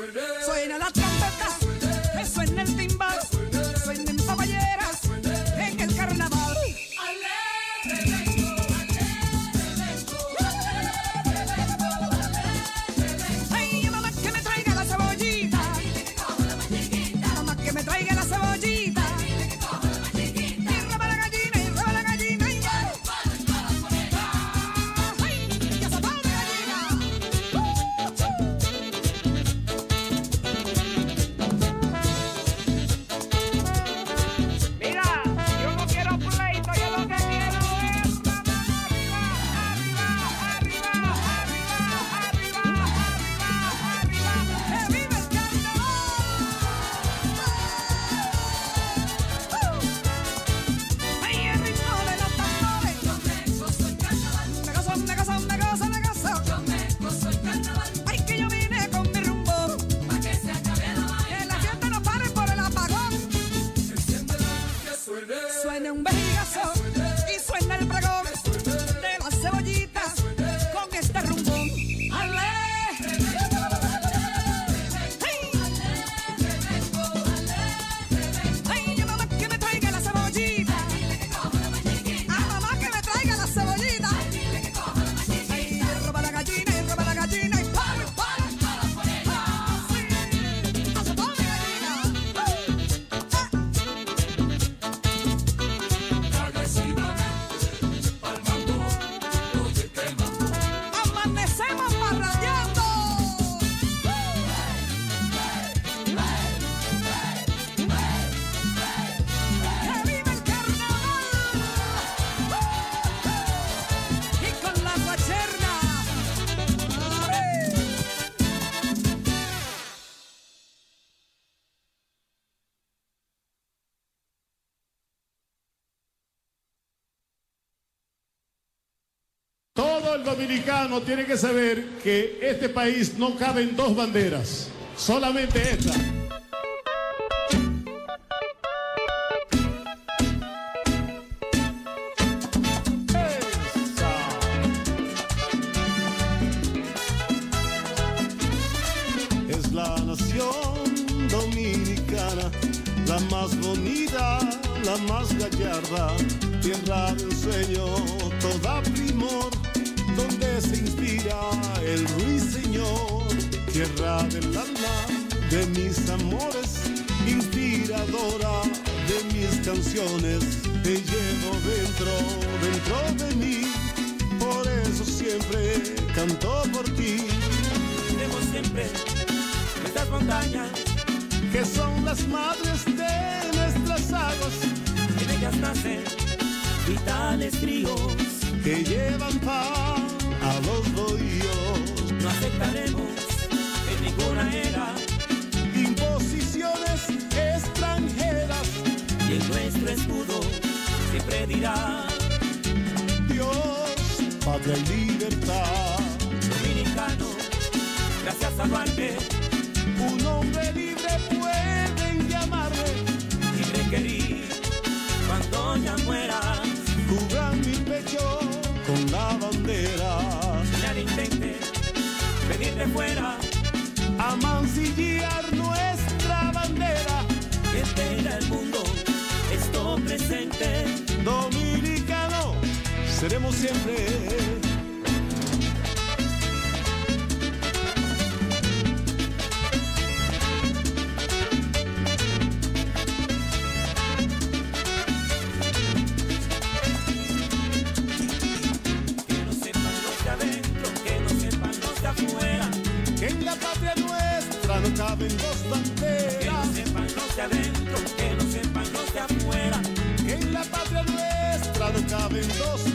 Suena la trompeta, Dominicano tiene que saber que este país no cabe en dos banderas, solamente esta. De mis amores, inspiradora de mis canciones, te llevo dentro, dentro de mí, por eso siempre canto por ti. Tenemos siempre nuestras montañas, que son las madres de nuestras aguas, en ellas nacen vitales ríos. que llevan paz a los bohíos. No aceptaremos en ninguna era Extranjeras, y en nuestro escudo siempre dirá Dios, patria y libertad. dominicano, gracias a Duarte, Un hombre libre pueden llamarme, y requerir cuando ya mueras. cubran mi pecho con la bandera. Nadie intente venir de fuera, siempre. Que no sepan los de adentro, que no sepan los de afuera, Que en la patria nuestra no caben dos que no banderas. sepan los de adentro, que no sepan los de afuera. Que en la patria nuestra no caben dos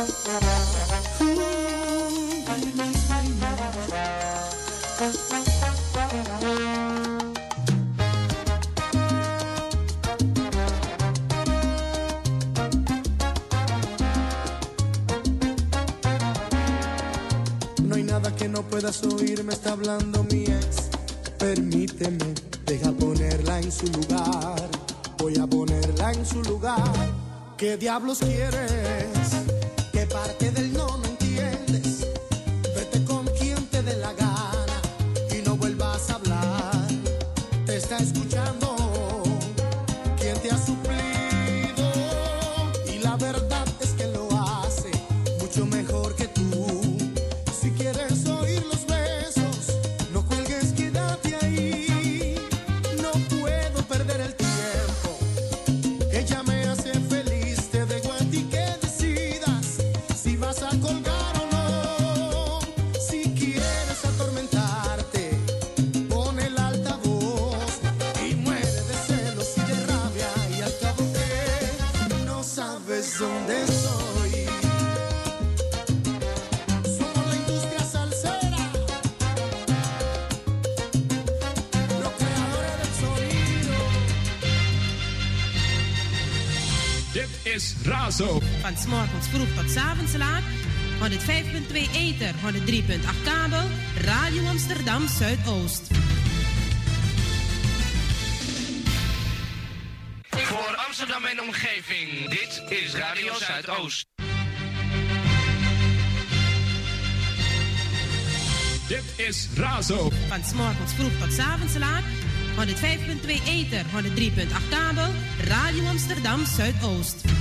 No hay nada que no Puedas oírme, está hablando mi ex. Permíteme, deja ponerla en su lugar. Voy a ponerla en su lugar. ¿Qué diablos quieres? parte del nono. van s morgens vroeg tot s avonds laat. van Eter, 3.8 kabel, Radio Amsterdam Zuidoost. Voor Amsterdam en omgeving, dit is Radio Zuidoost. Dit is Razo. Van s morgens vroeg tot s avonds laat. van Eter, 3.8 kabel, Radio Amsterdam Zuidoost.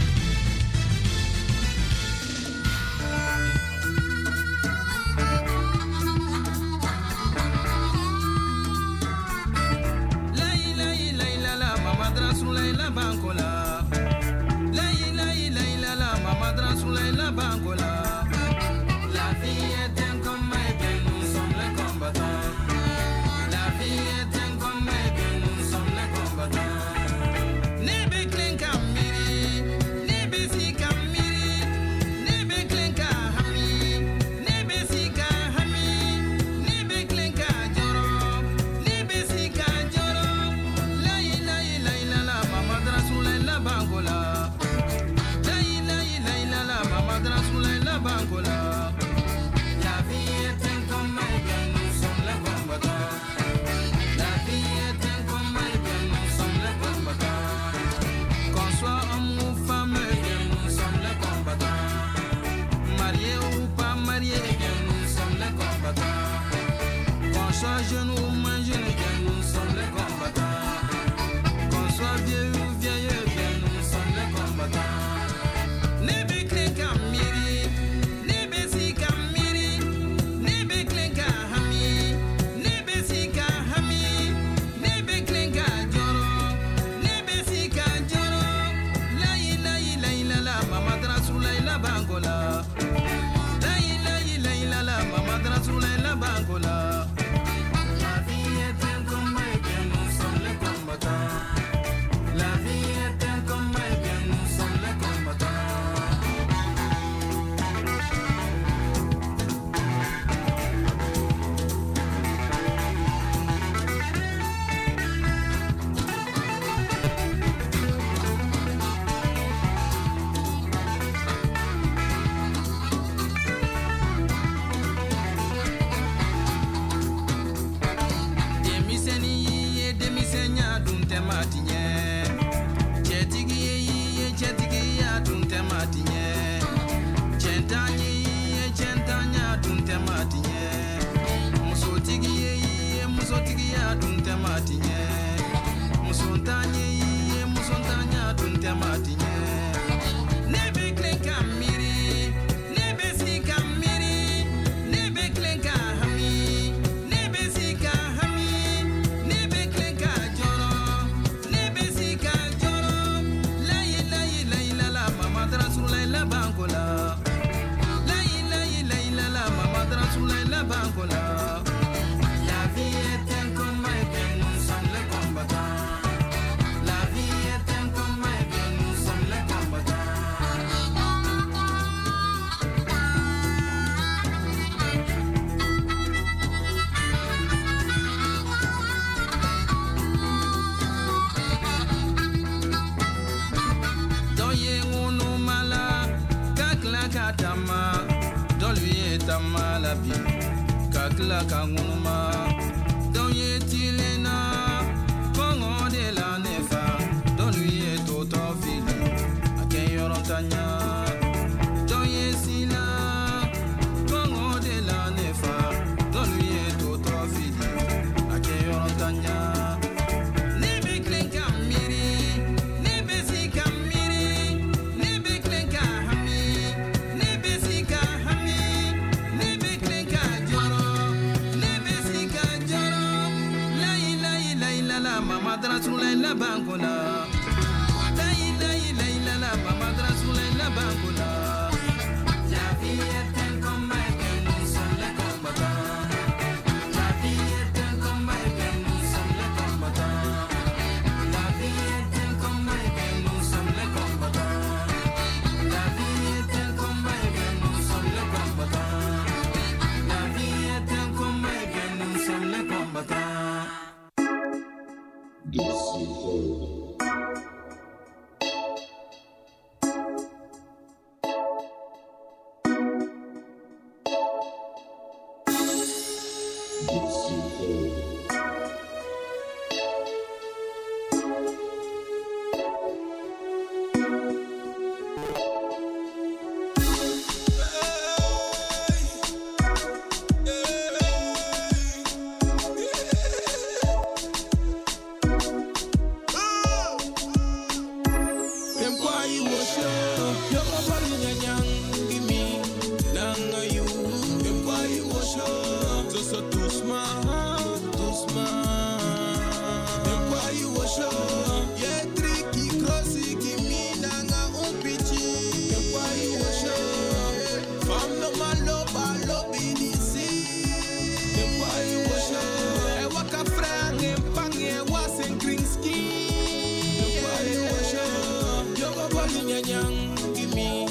give me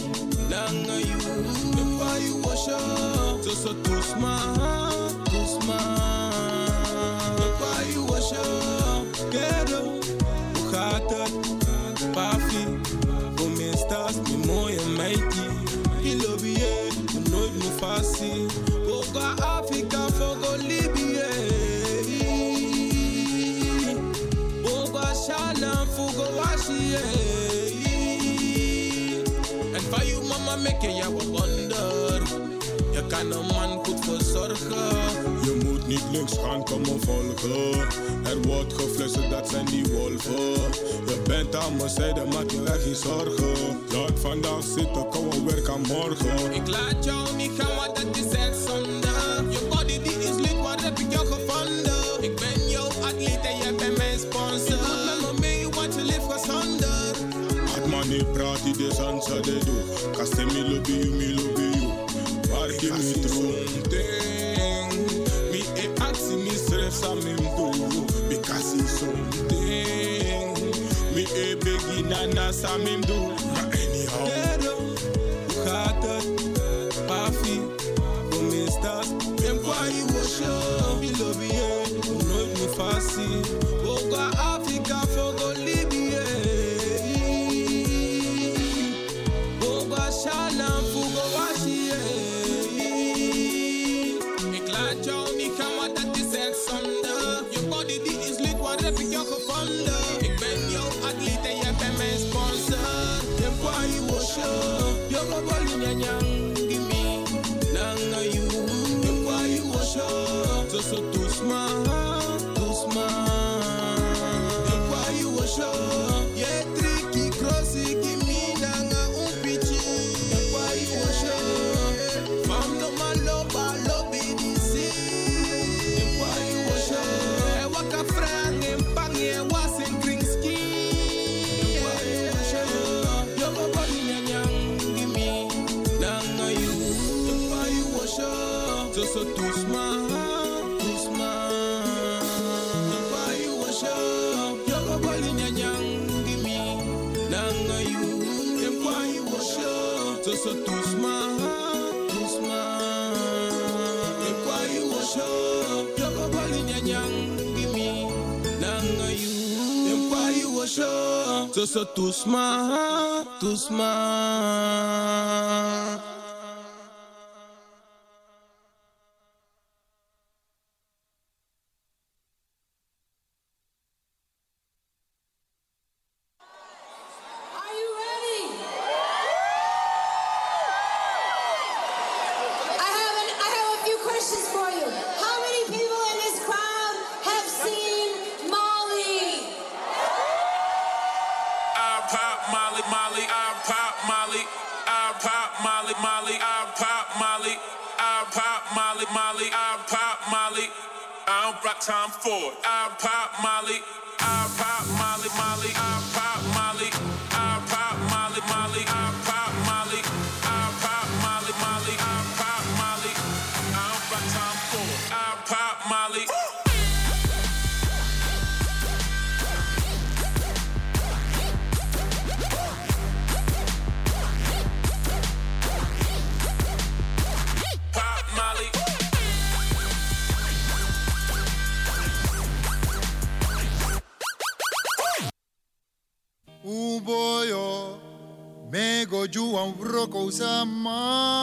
you before you wash up. So so toast my heart, toast my you wash up. Quero o rato, pafi, o meu estás me kan een man goed voor zorgen. Je moet niet links gaan, kom me volgen. Er wordt geflessen, dat zijn die wolven. Je bent aan mijn zijde, maak je echt geen zorgen. Laat vandaag zitten, kom we werk aan morgen. Ik laat jou niet gaan, wat dat is echt zonde. Je body die is lid, maar heb ik jou gevonden? Ik ben jouw atleet en jij bent mijn sponsor. Ik met me mee, je leeft gezonder. Had man praat, die de zand zou de doen. Kastem, me lobby lobby. parking with something. Me ain't asking myself something do because it's something. Me a begin and ask him do, but anyhow. Carter, Buffy, for Mister, Empire Ocean, below the end, no me fussy. Să să too sma, too sma 告什麼？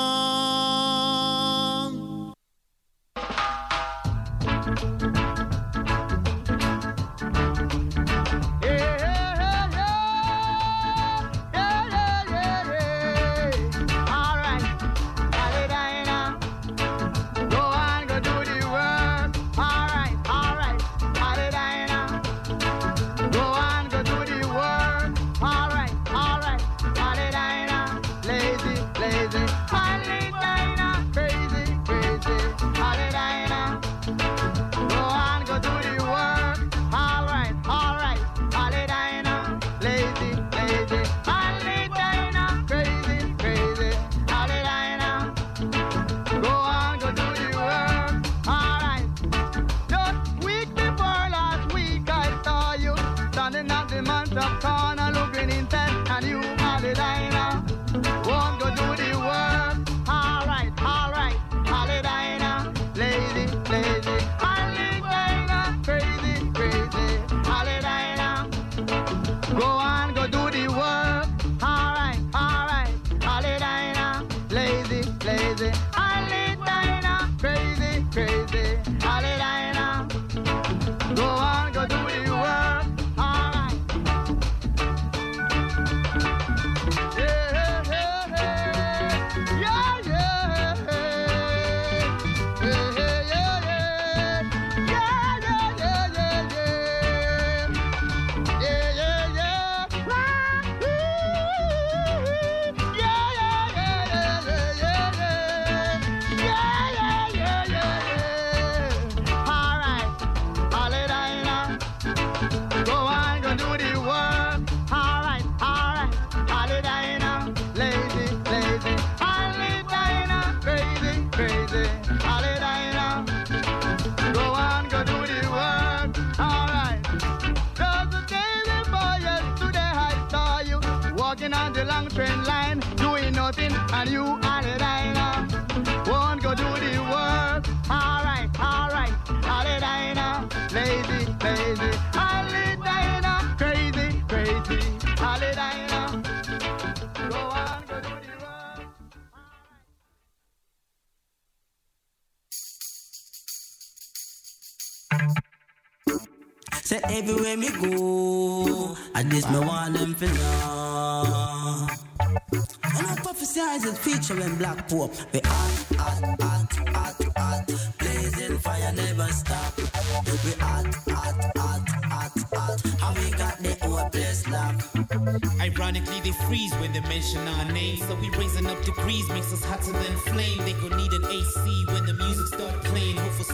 It featuring Black Pope. We hot, hot, hot, hot, hot. Blazing fire never stop. We hot, hot, hot, hot, hot. And we got the whole place locked. Ironically, they freeze when they mention our name. So we raising up degrees, makes us hotter than flame. They gon' need an AC when the music start playing. Hope for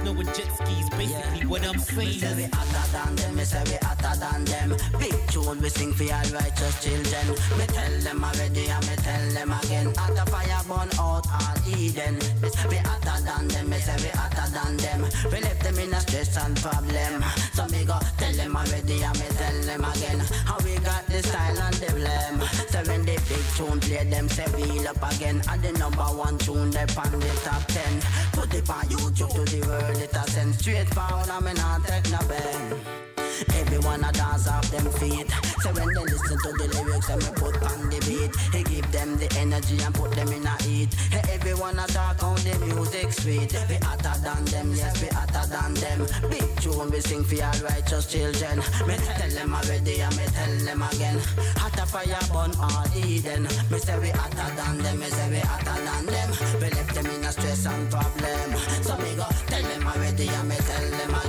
snow and jet skis, basically what I'm saying. Me say we hotter than them, me say we hotter than them. Big tune we sing for all righteous children. Me tell them already and me tell them again. Hotter fire burn out all Eden. Me say we hotter than them, me say we hotter than them. We left them in a stress and problem. So me go tell them already and me tell them again. How we got tune play them say wheel up again. And the number one tune they on the top ten. Put it on YouTube to the world it a send straight forward and me not take no bend. Everyone a dance off them feet. So when they listen to the lyrics and me put on the beat, he give them the energy and put them in a heat. Hey, everyone a talk on the music sweet. We hotter than them, yes we hotter than them. Big tune we sing for all righteous children. Me tell them already and me tell them again. Hotter fire burn all Eden. Me say we hotter than them, me say we hotter than them. We left them in a stress and problem. So me go tell them already and me tell them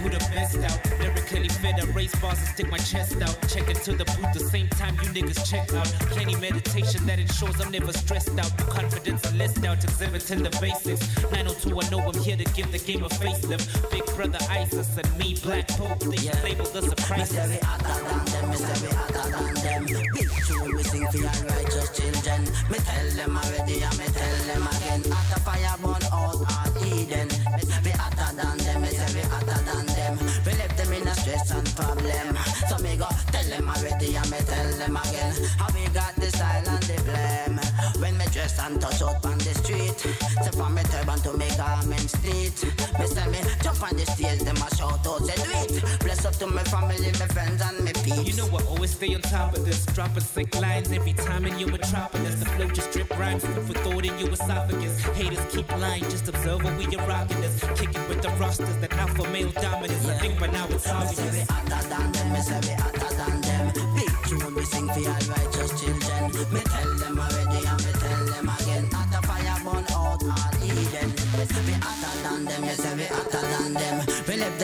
who the best out. Lyrically fed, I race bars and stick my chest out. Check into the booth the same time you niggas check out. Plenty meditation that ensures I'm never stressed out. No confidence and less doubt, exhibiting the basics. 902, I know I'm here to give the game a facelift. Big brother ISIS and me, Black Pope, they labeled us a crisis. Me say we hotter than them, me say we hotter than them. Big tune we sing for your righteous children. Me tell them already and me tell them again. Hotter fire burn out all Eden. Me problem. So me go tell them already and me tell them again. How we got the style and the blame. When me dress and touch out on the street. Say from me turban to me garment street. Me say me jump on the stage, them a shout out, say do it. Bless up to my family, my friends and my peeps. You know I always stay on top of this, dropping sick lines every time in your metropolis. The flow just drip rhymes, food for thought in your esophagus. Haters keep lying, just observe when we are rocking this. Kicking with the rosters, that alpha male dominance. I think by now it's Me obvious. say we hotter than them, me say we hotter than them. Big tune we sing for your righteous children. Me tell them already and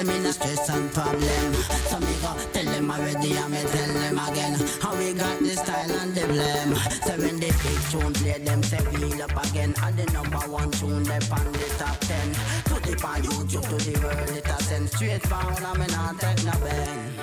them in a stress and problem. So me go tell them already and me tell them again. How we got the style and the blame. So when the big tune play them say wheel up again. And the number one tune they on the top ten. To the on YouTube to the world it a send straight forward and me not take no bang.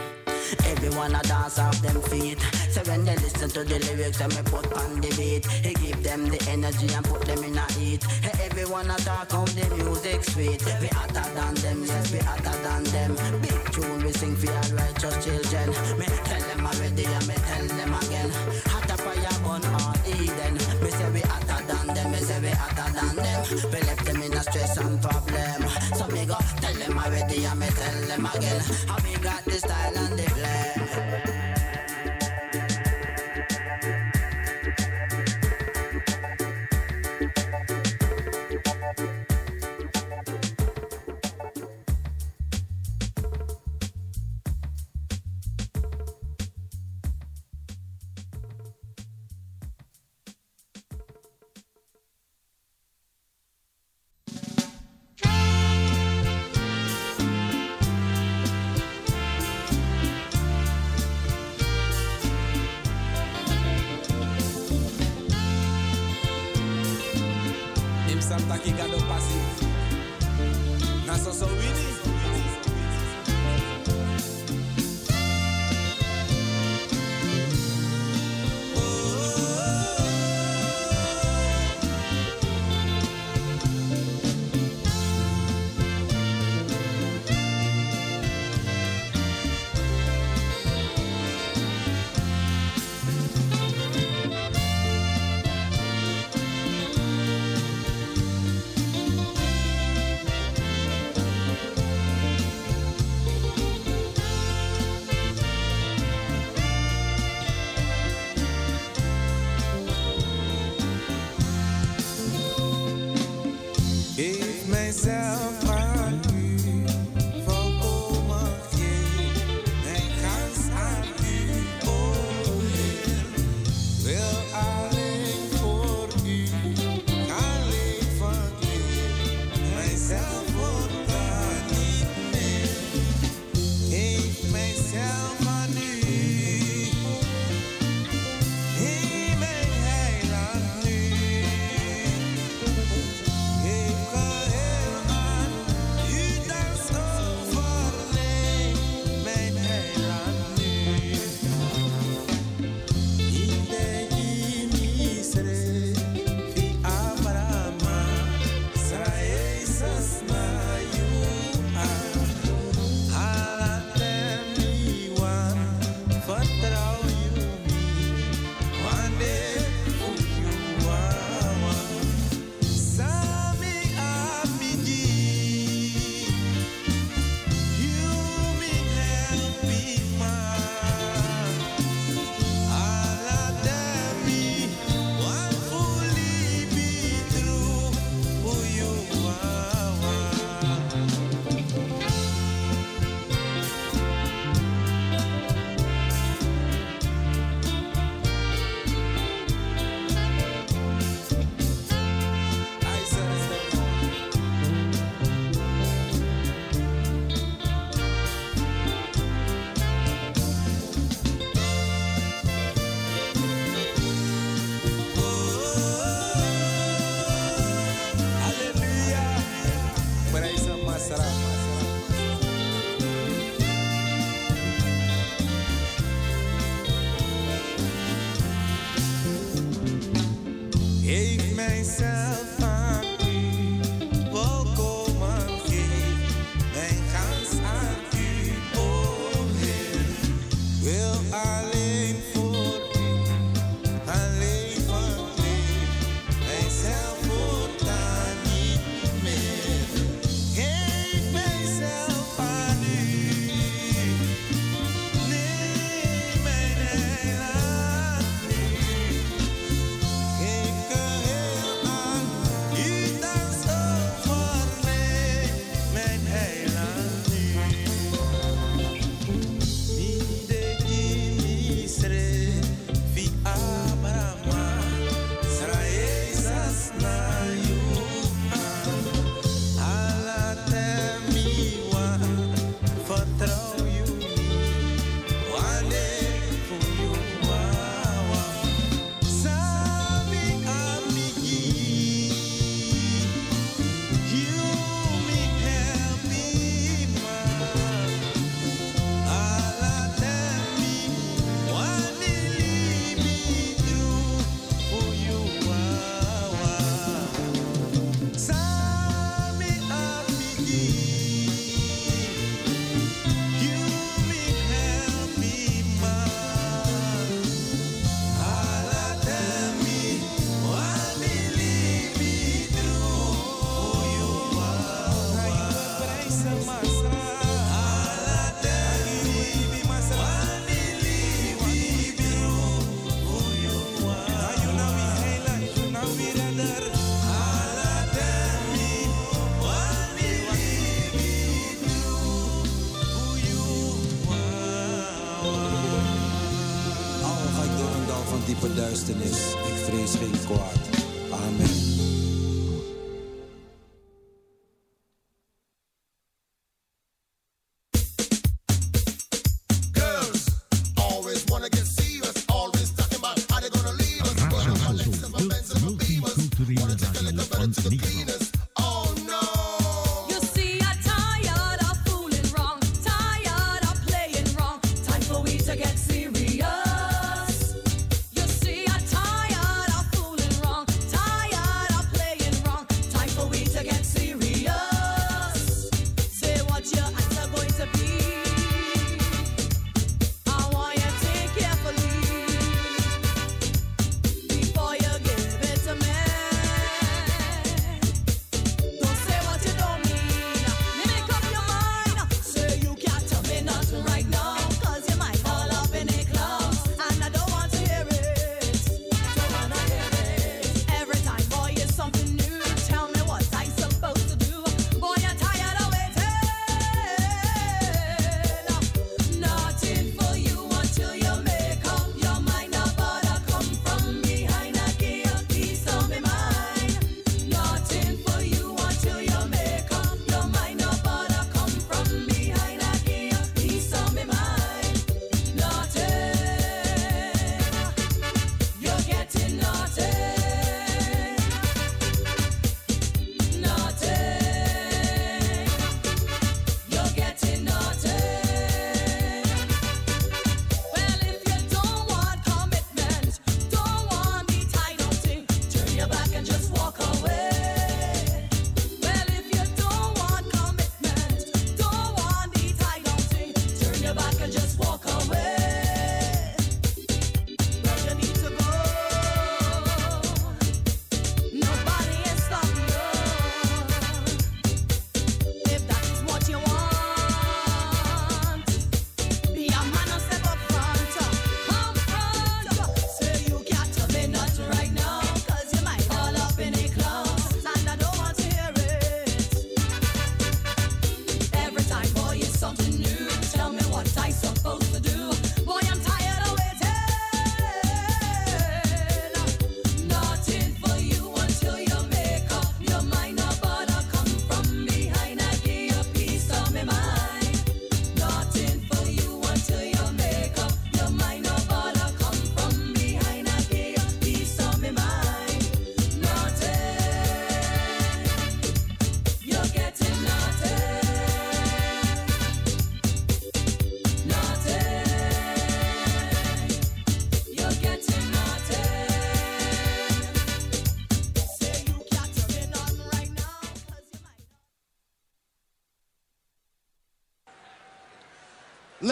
Everyone a dance off them feet. So when they listen to the lyrics and me put on the beat, it give them the energy and put them in a heat. Hey, everyone a talk how the music sweet. We hotter than them, yes we hotter than them. Big tune we sing for our righteous children. Me tell them already and me tell them again. Hotter fire on all Eden. Me say we hotter than them, me say we hotter than them. We left them in a stress and problem. So me go tell them already and me tell them again. How we got the style and the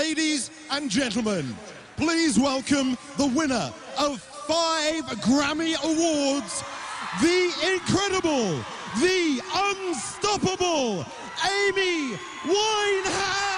Ladies and gentlemen, please welcome the winner of five Grammy Awards, the incredible, the unstoppable Amy Winehouse!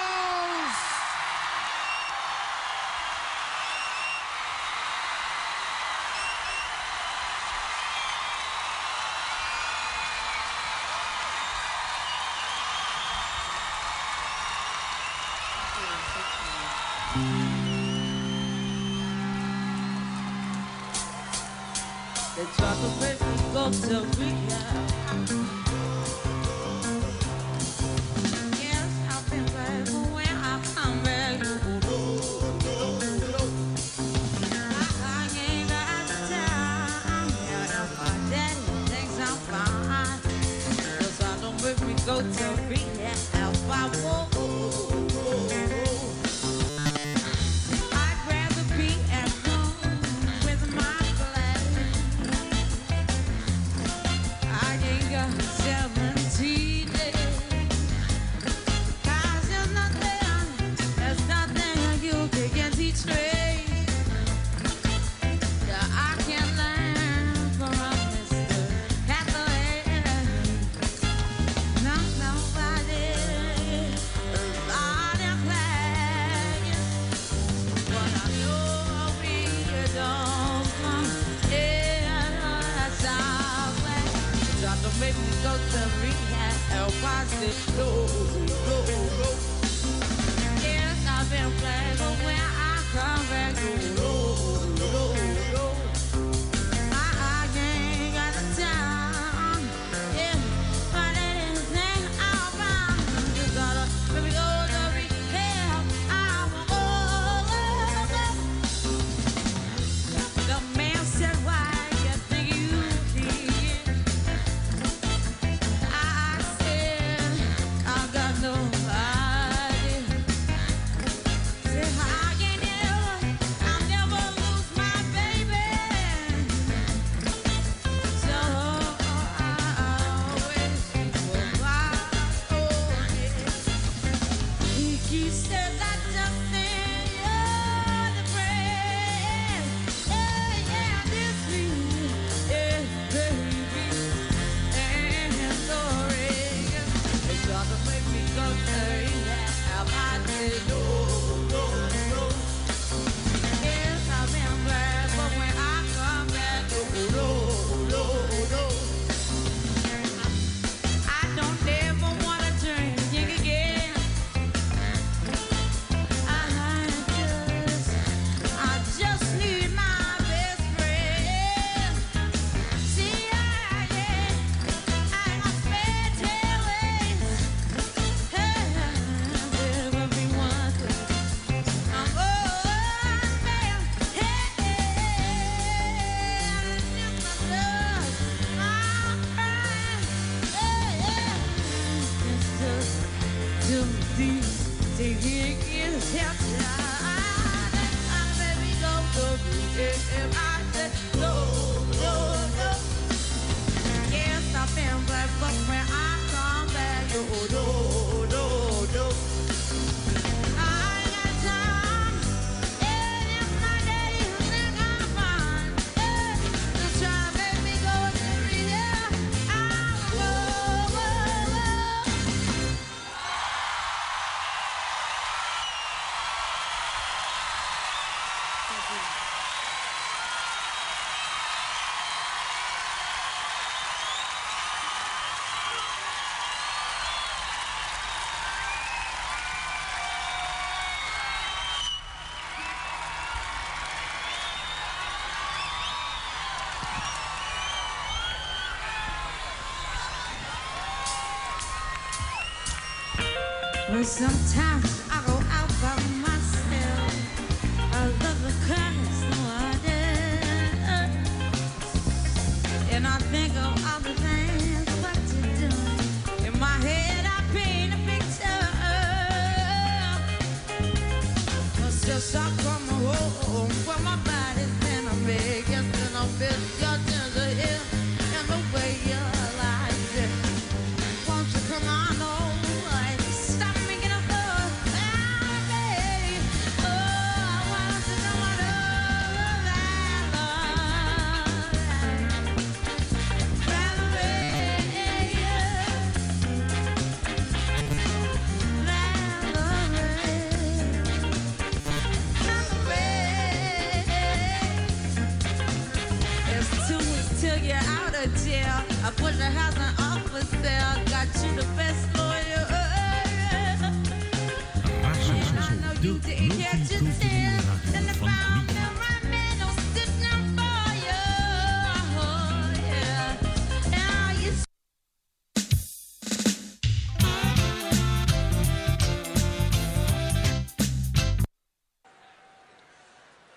sometimes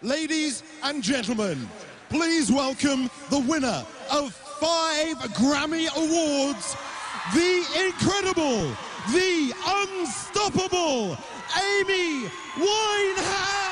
Ladies and gentlemen, please welcome the winner of five Grammy Awards, the incredible, the unstoppable Amy Winehouse!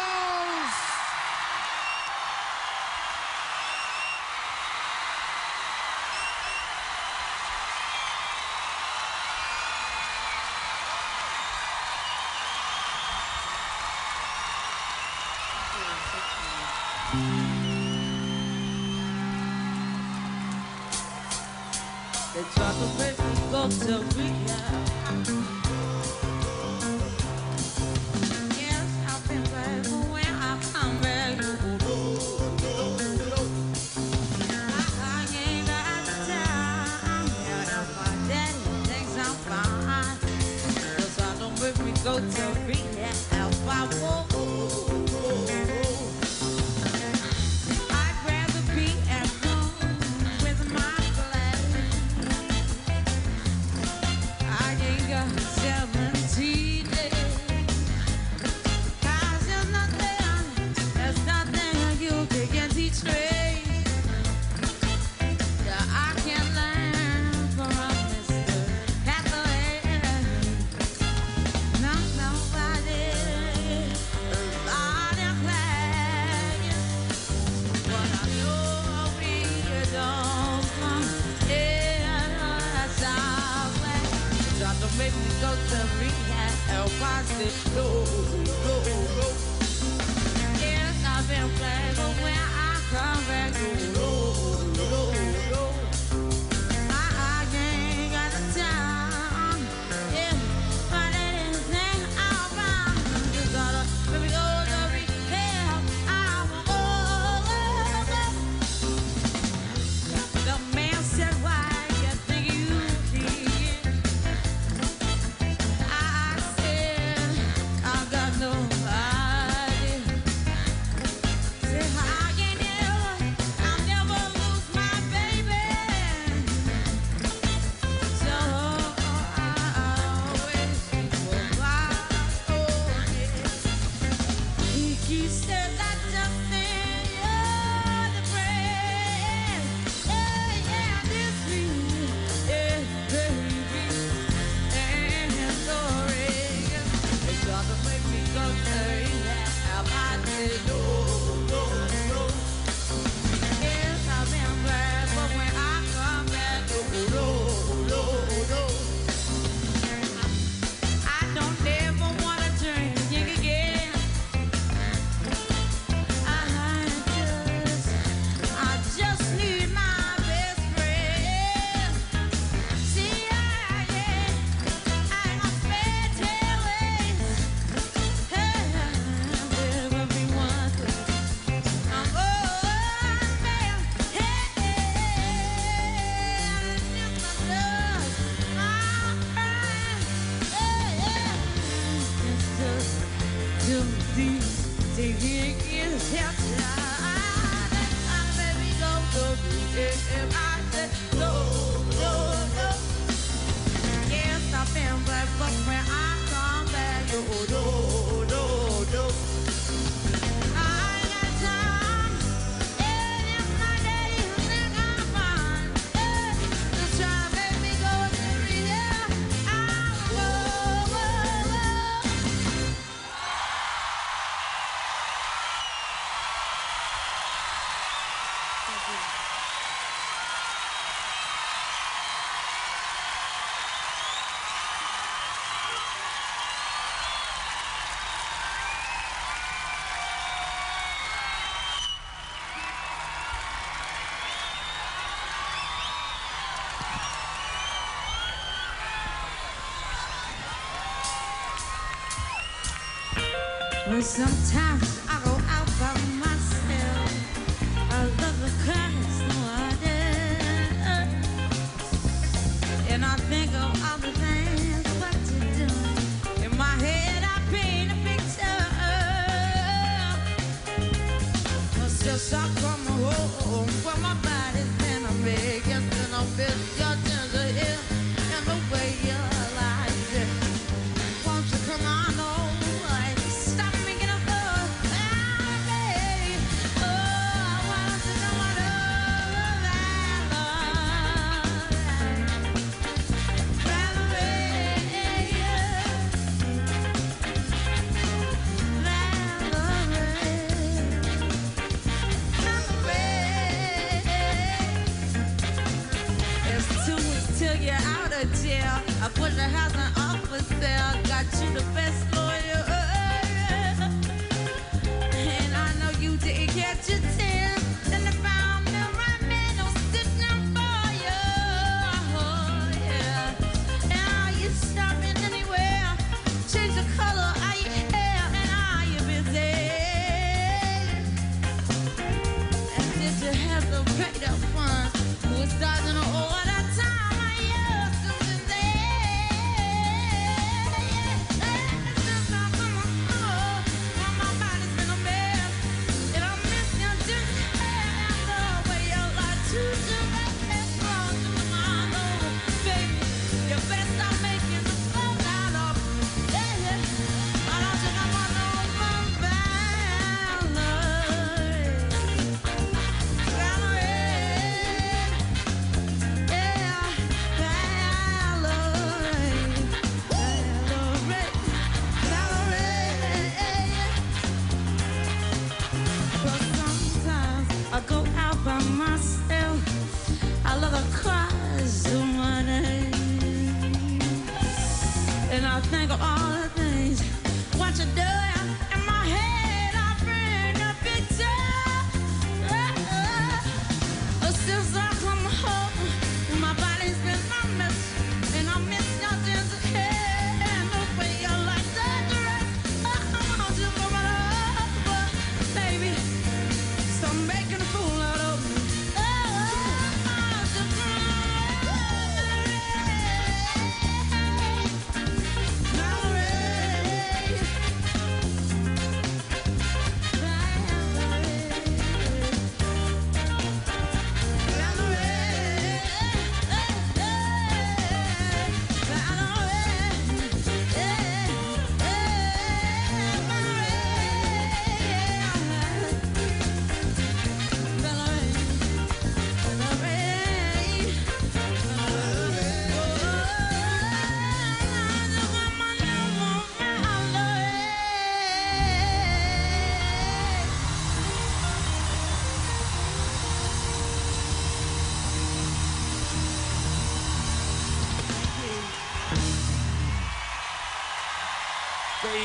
But sometimes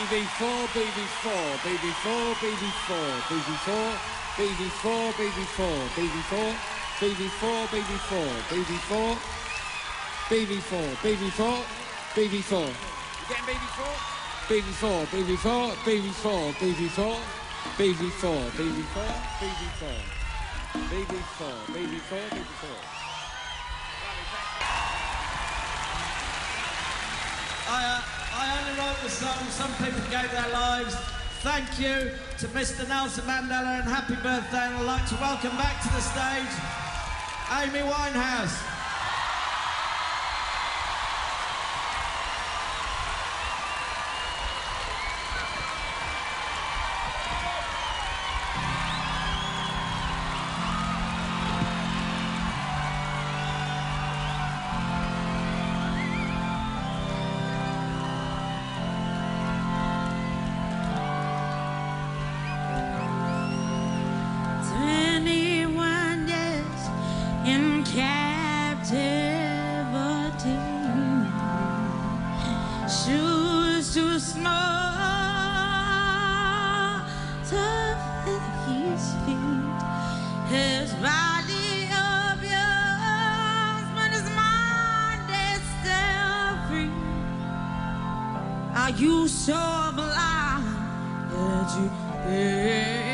BB4, BB4, BB4, BB4, BB4, BB4, BB4, BB4, BB4, BB4, BB4, BB4, BB4, BB4. You getting BB4? BB4, BB4, BB4, BB4, BB4, BB4, BB4, BB4, BB4, BB4. I, uh, I only wrote the song. Some people gave their lives. Thank you to Mr. Nelson Mandela and happy birthday. And I'd like to welcome back to the stage Amy Winehouse. His body but his mind is still free. Are you so blind that you think?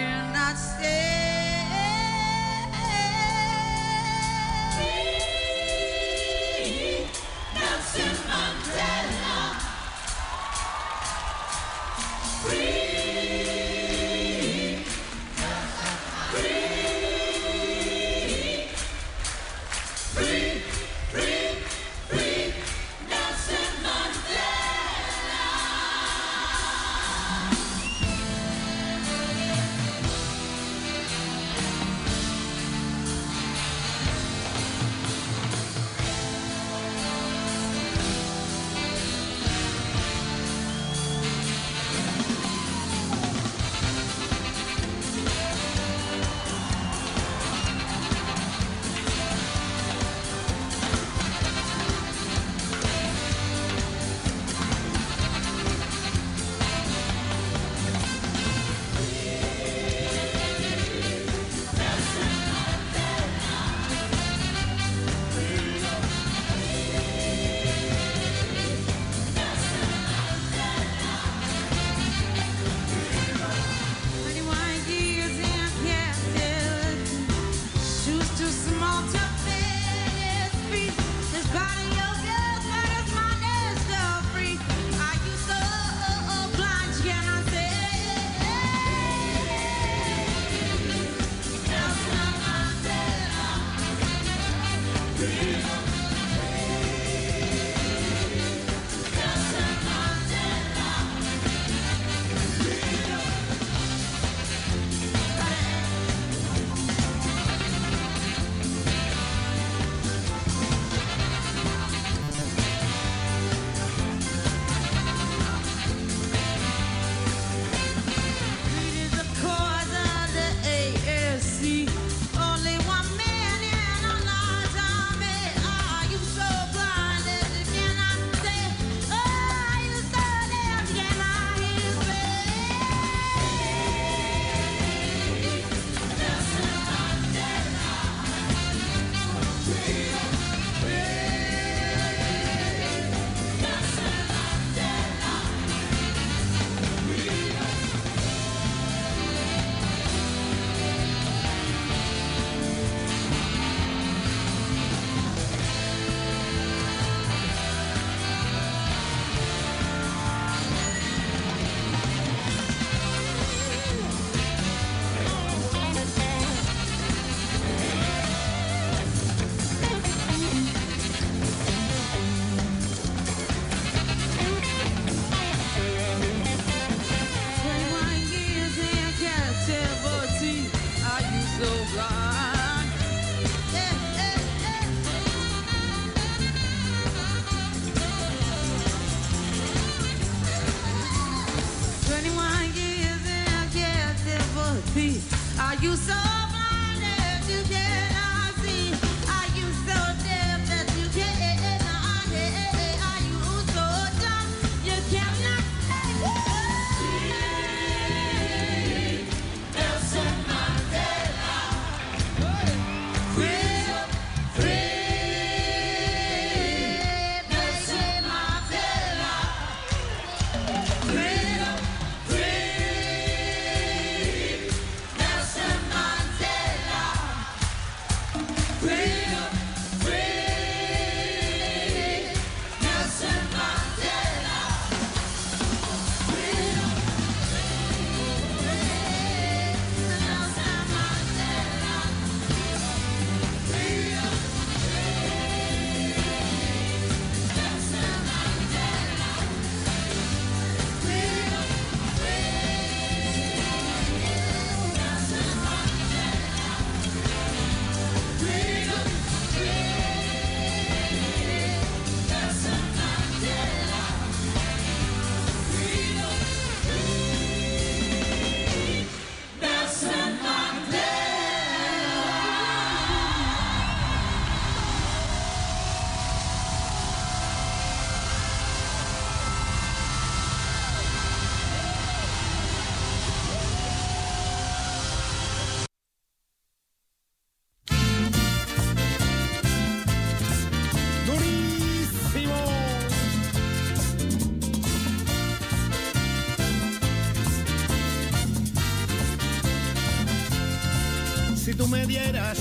Dieras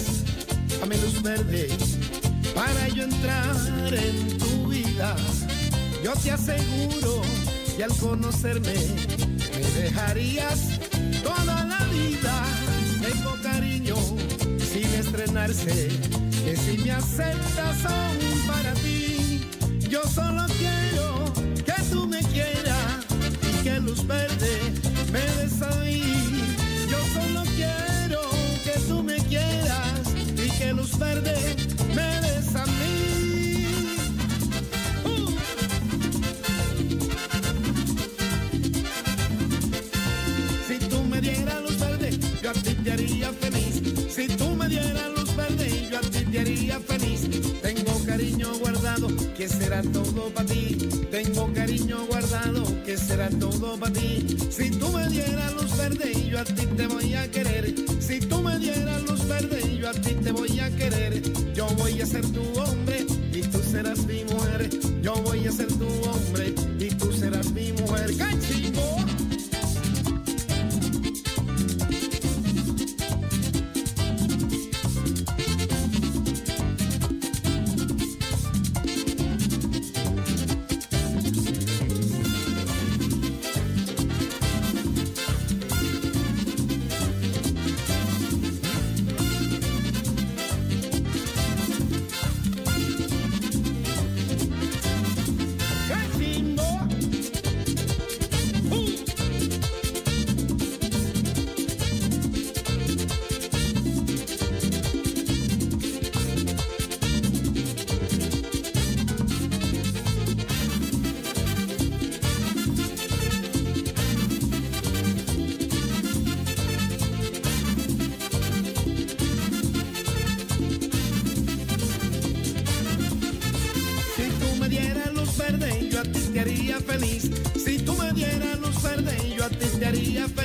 a luz verde para yo entrar en tu vida, yo te aseguro que al conocerme me dejarías toda la vida. Tengo cariño sin estrenarse, que si me aceptas son que será todo para ti. Tengo cariño guardado, que será todo para ti. Si tú me dieras luz verde, yo a ti te voy a querer. Si tú me dieras luz verde, yo a ti te voy a querer. Yo voy a ser tu hombre y tú serás mi mujer. Yo voy a ser tu hombre y tú serás mi mujer. ¡Cachico!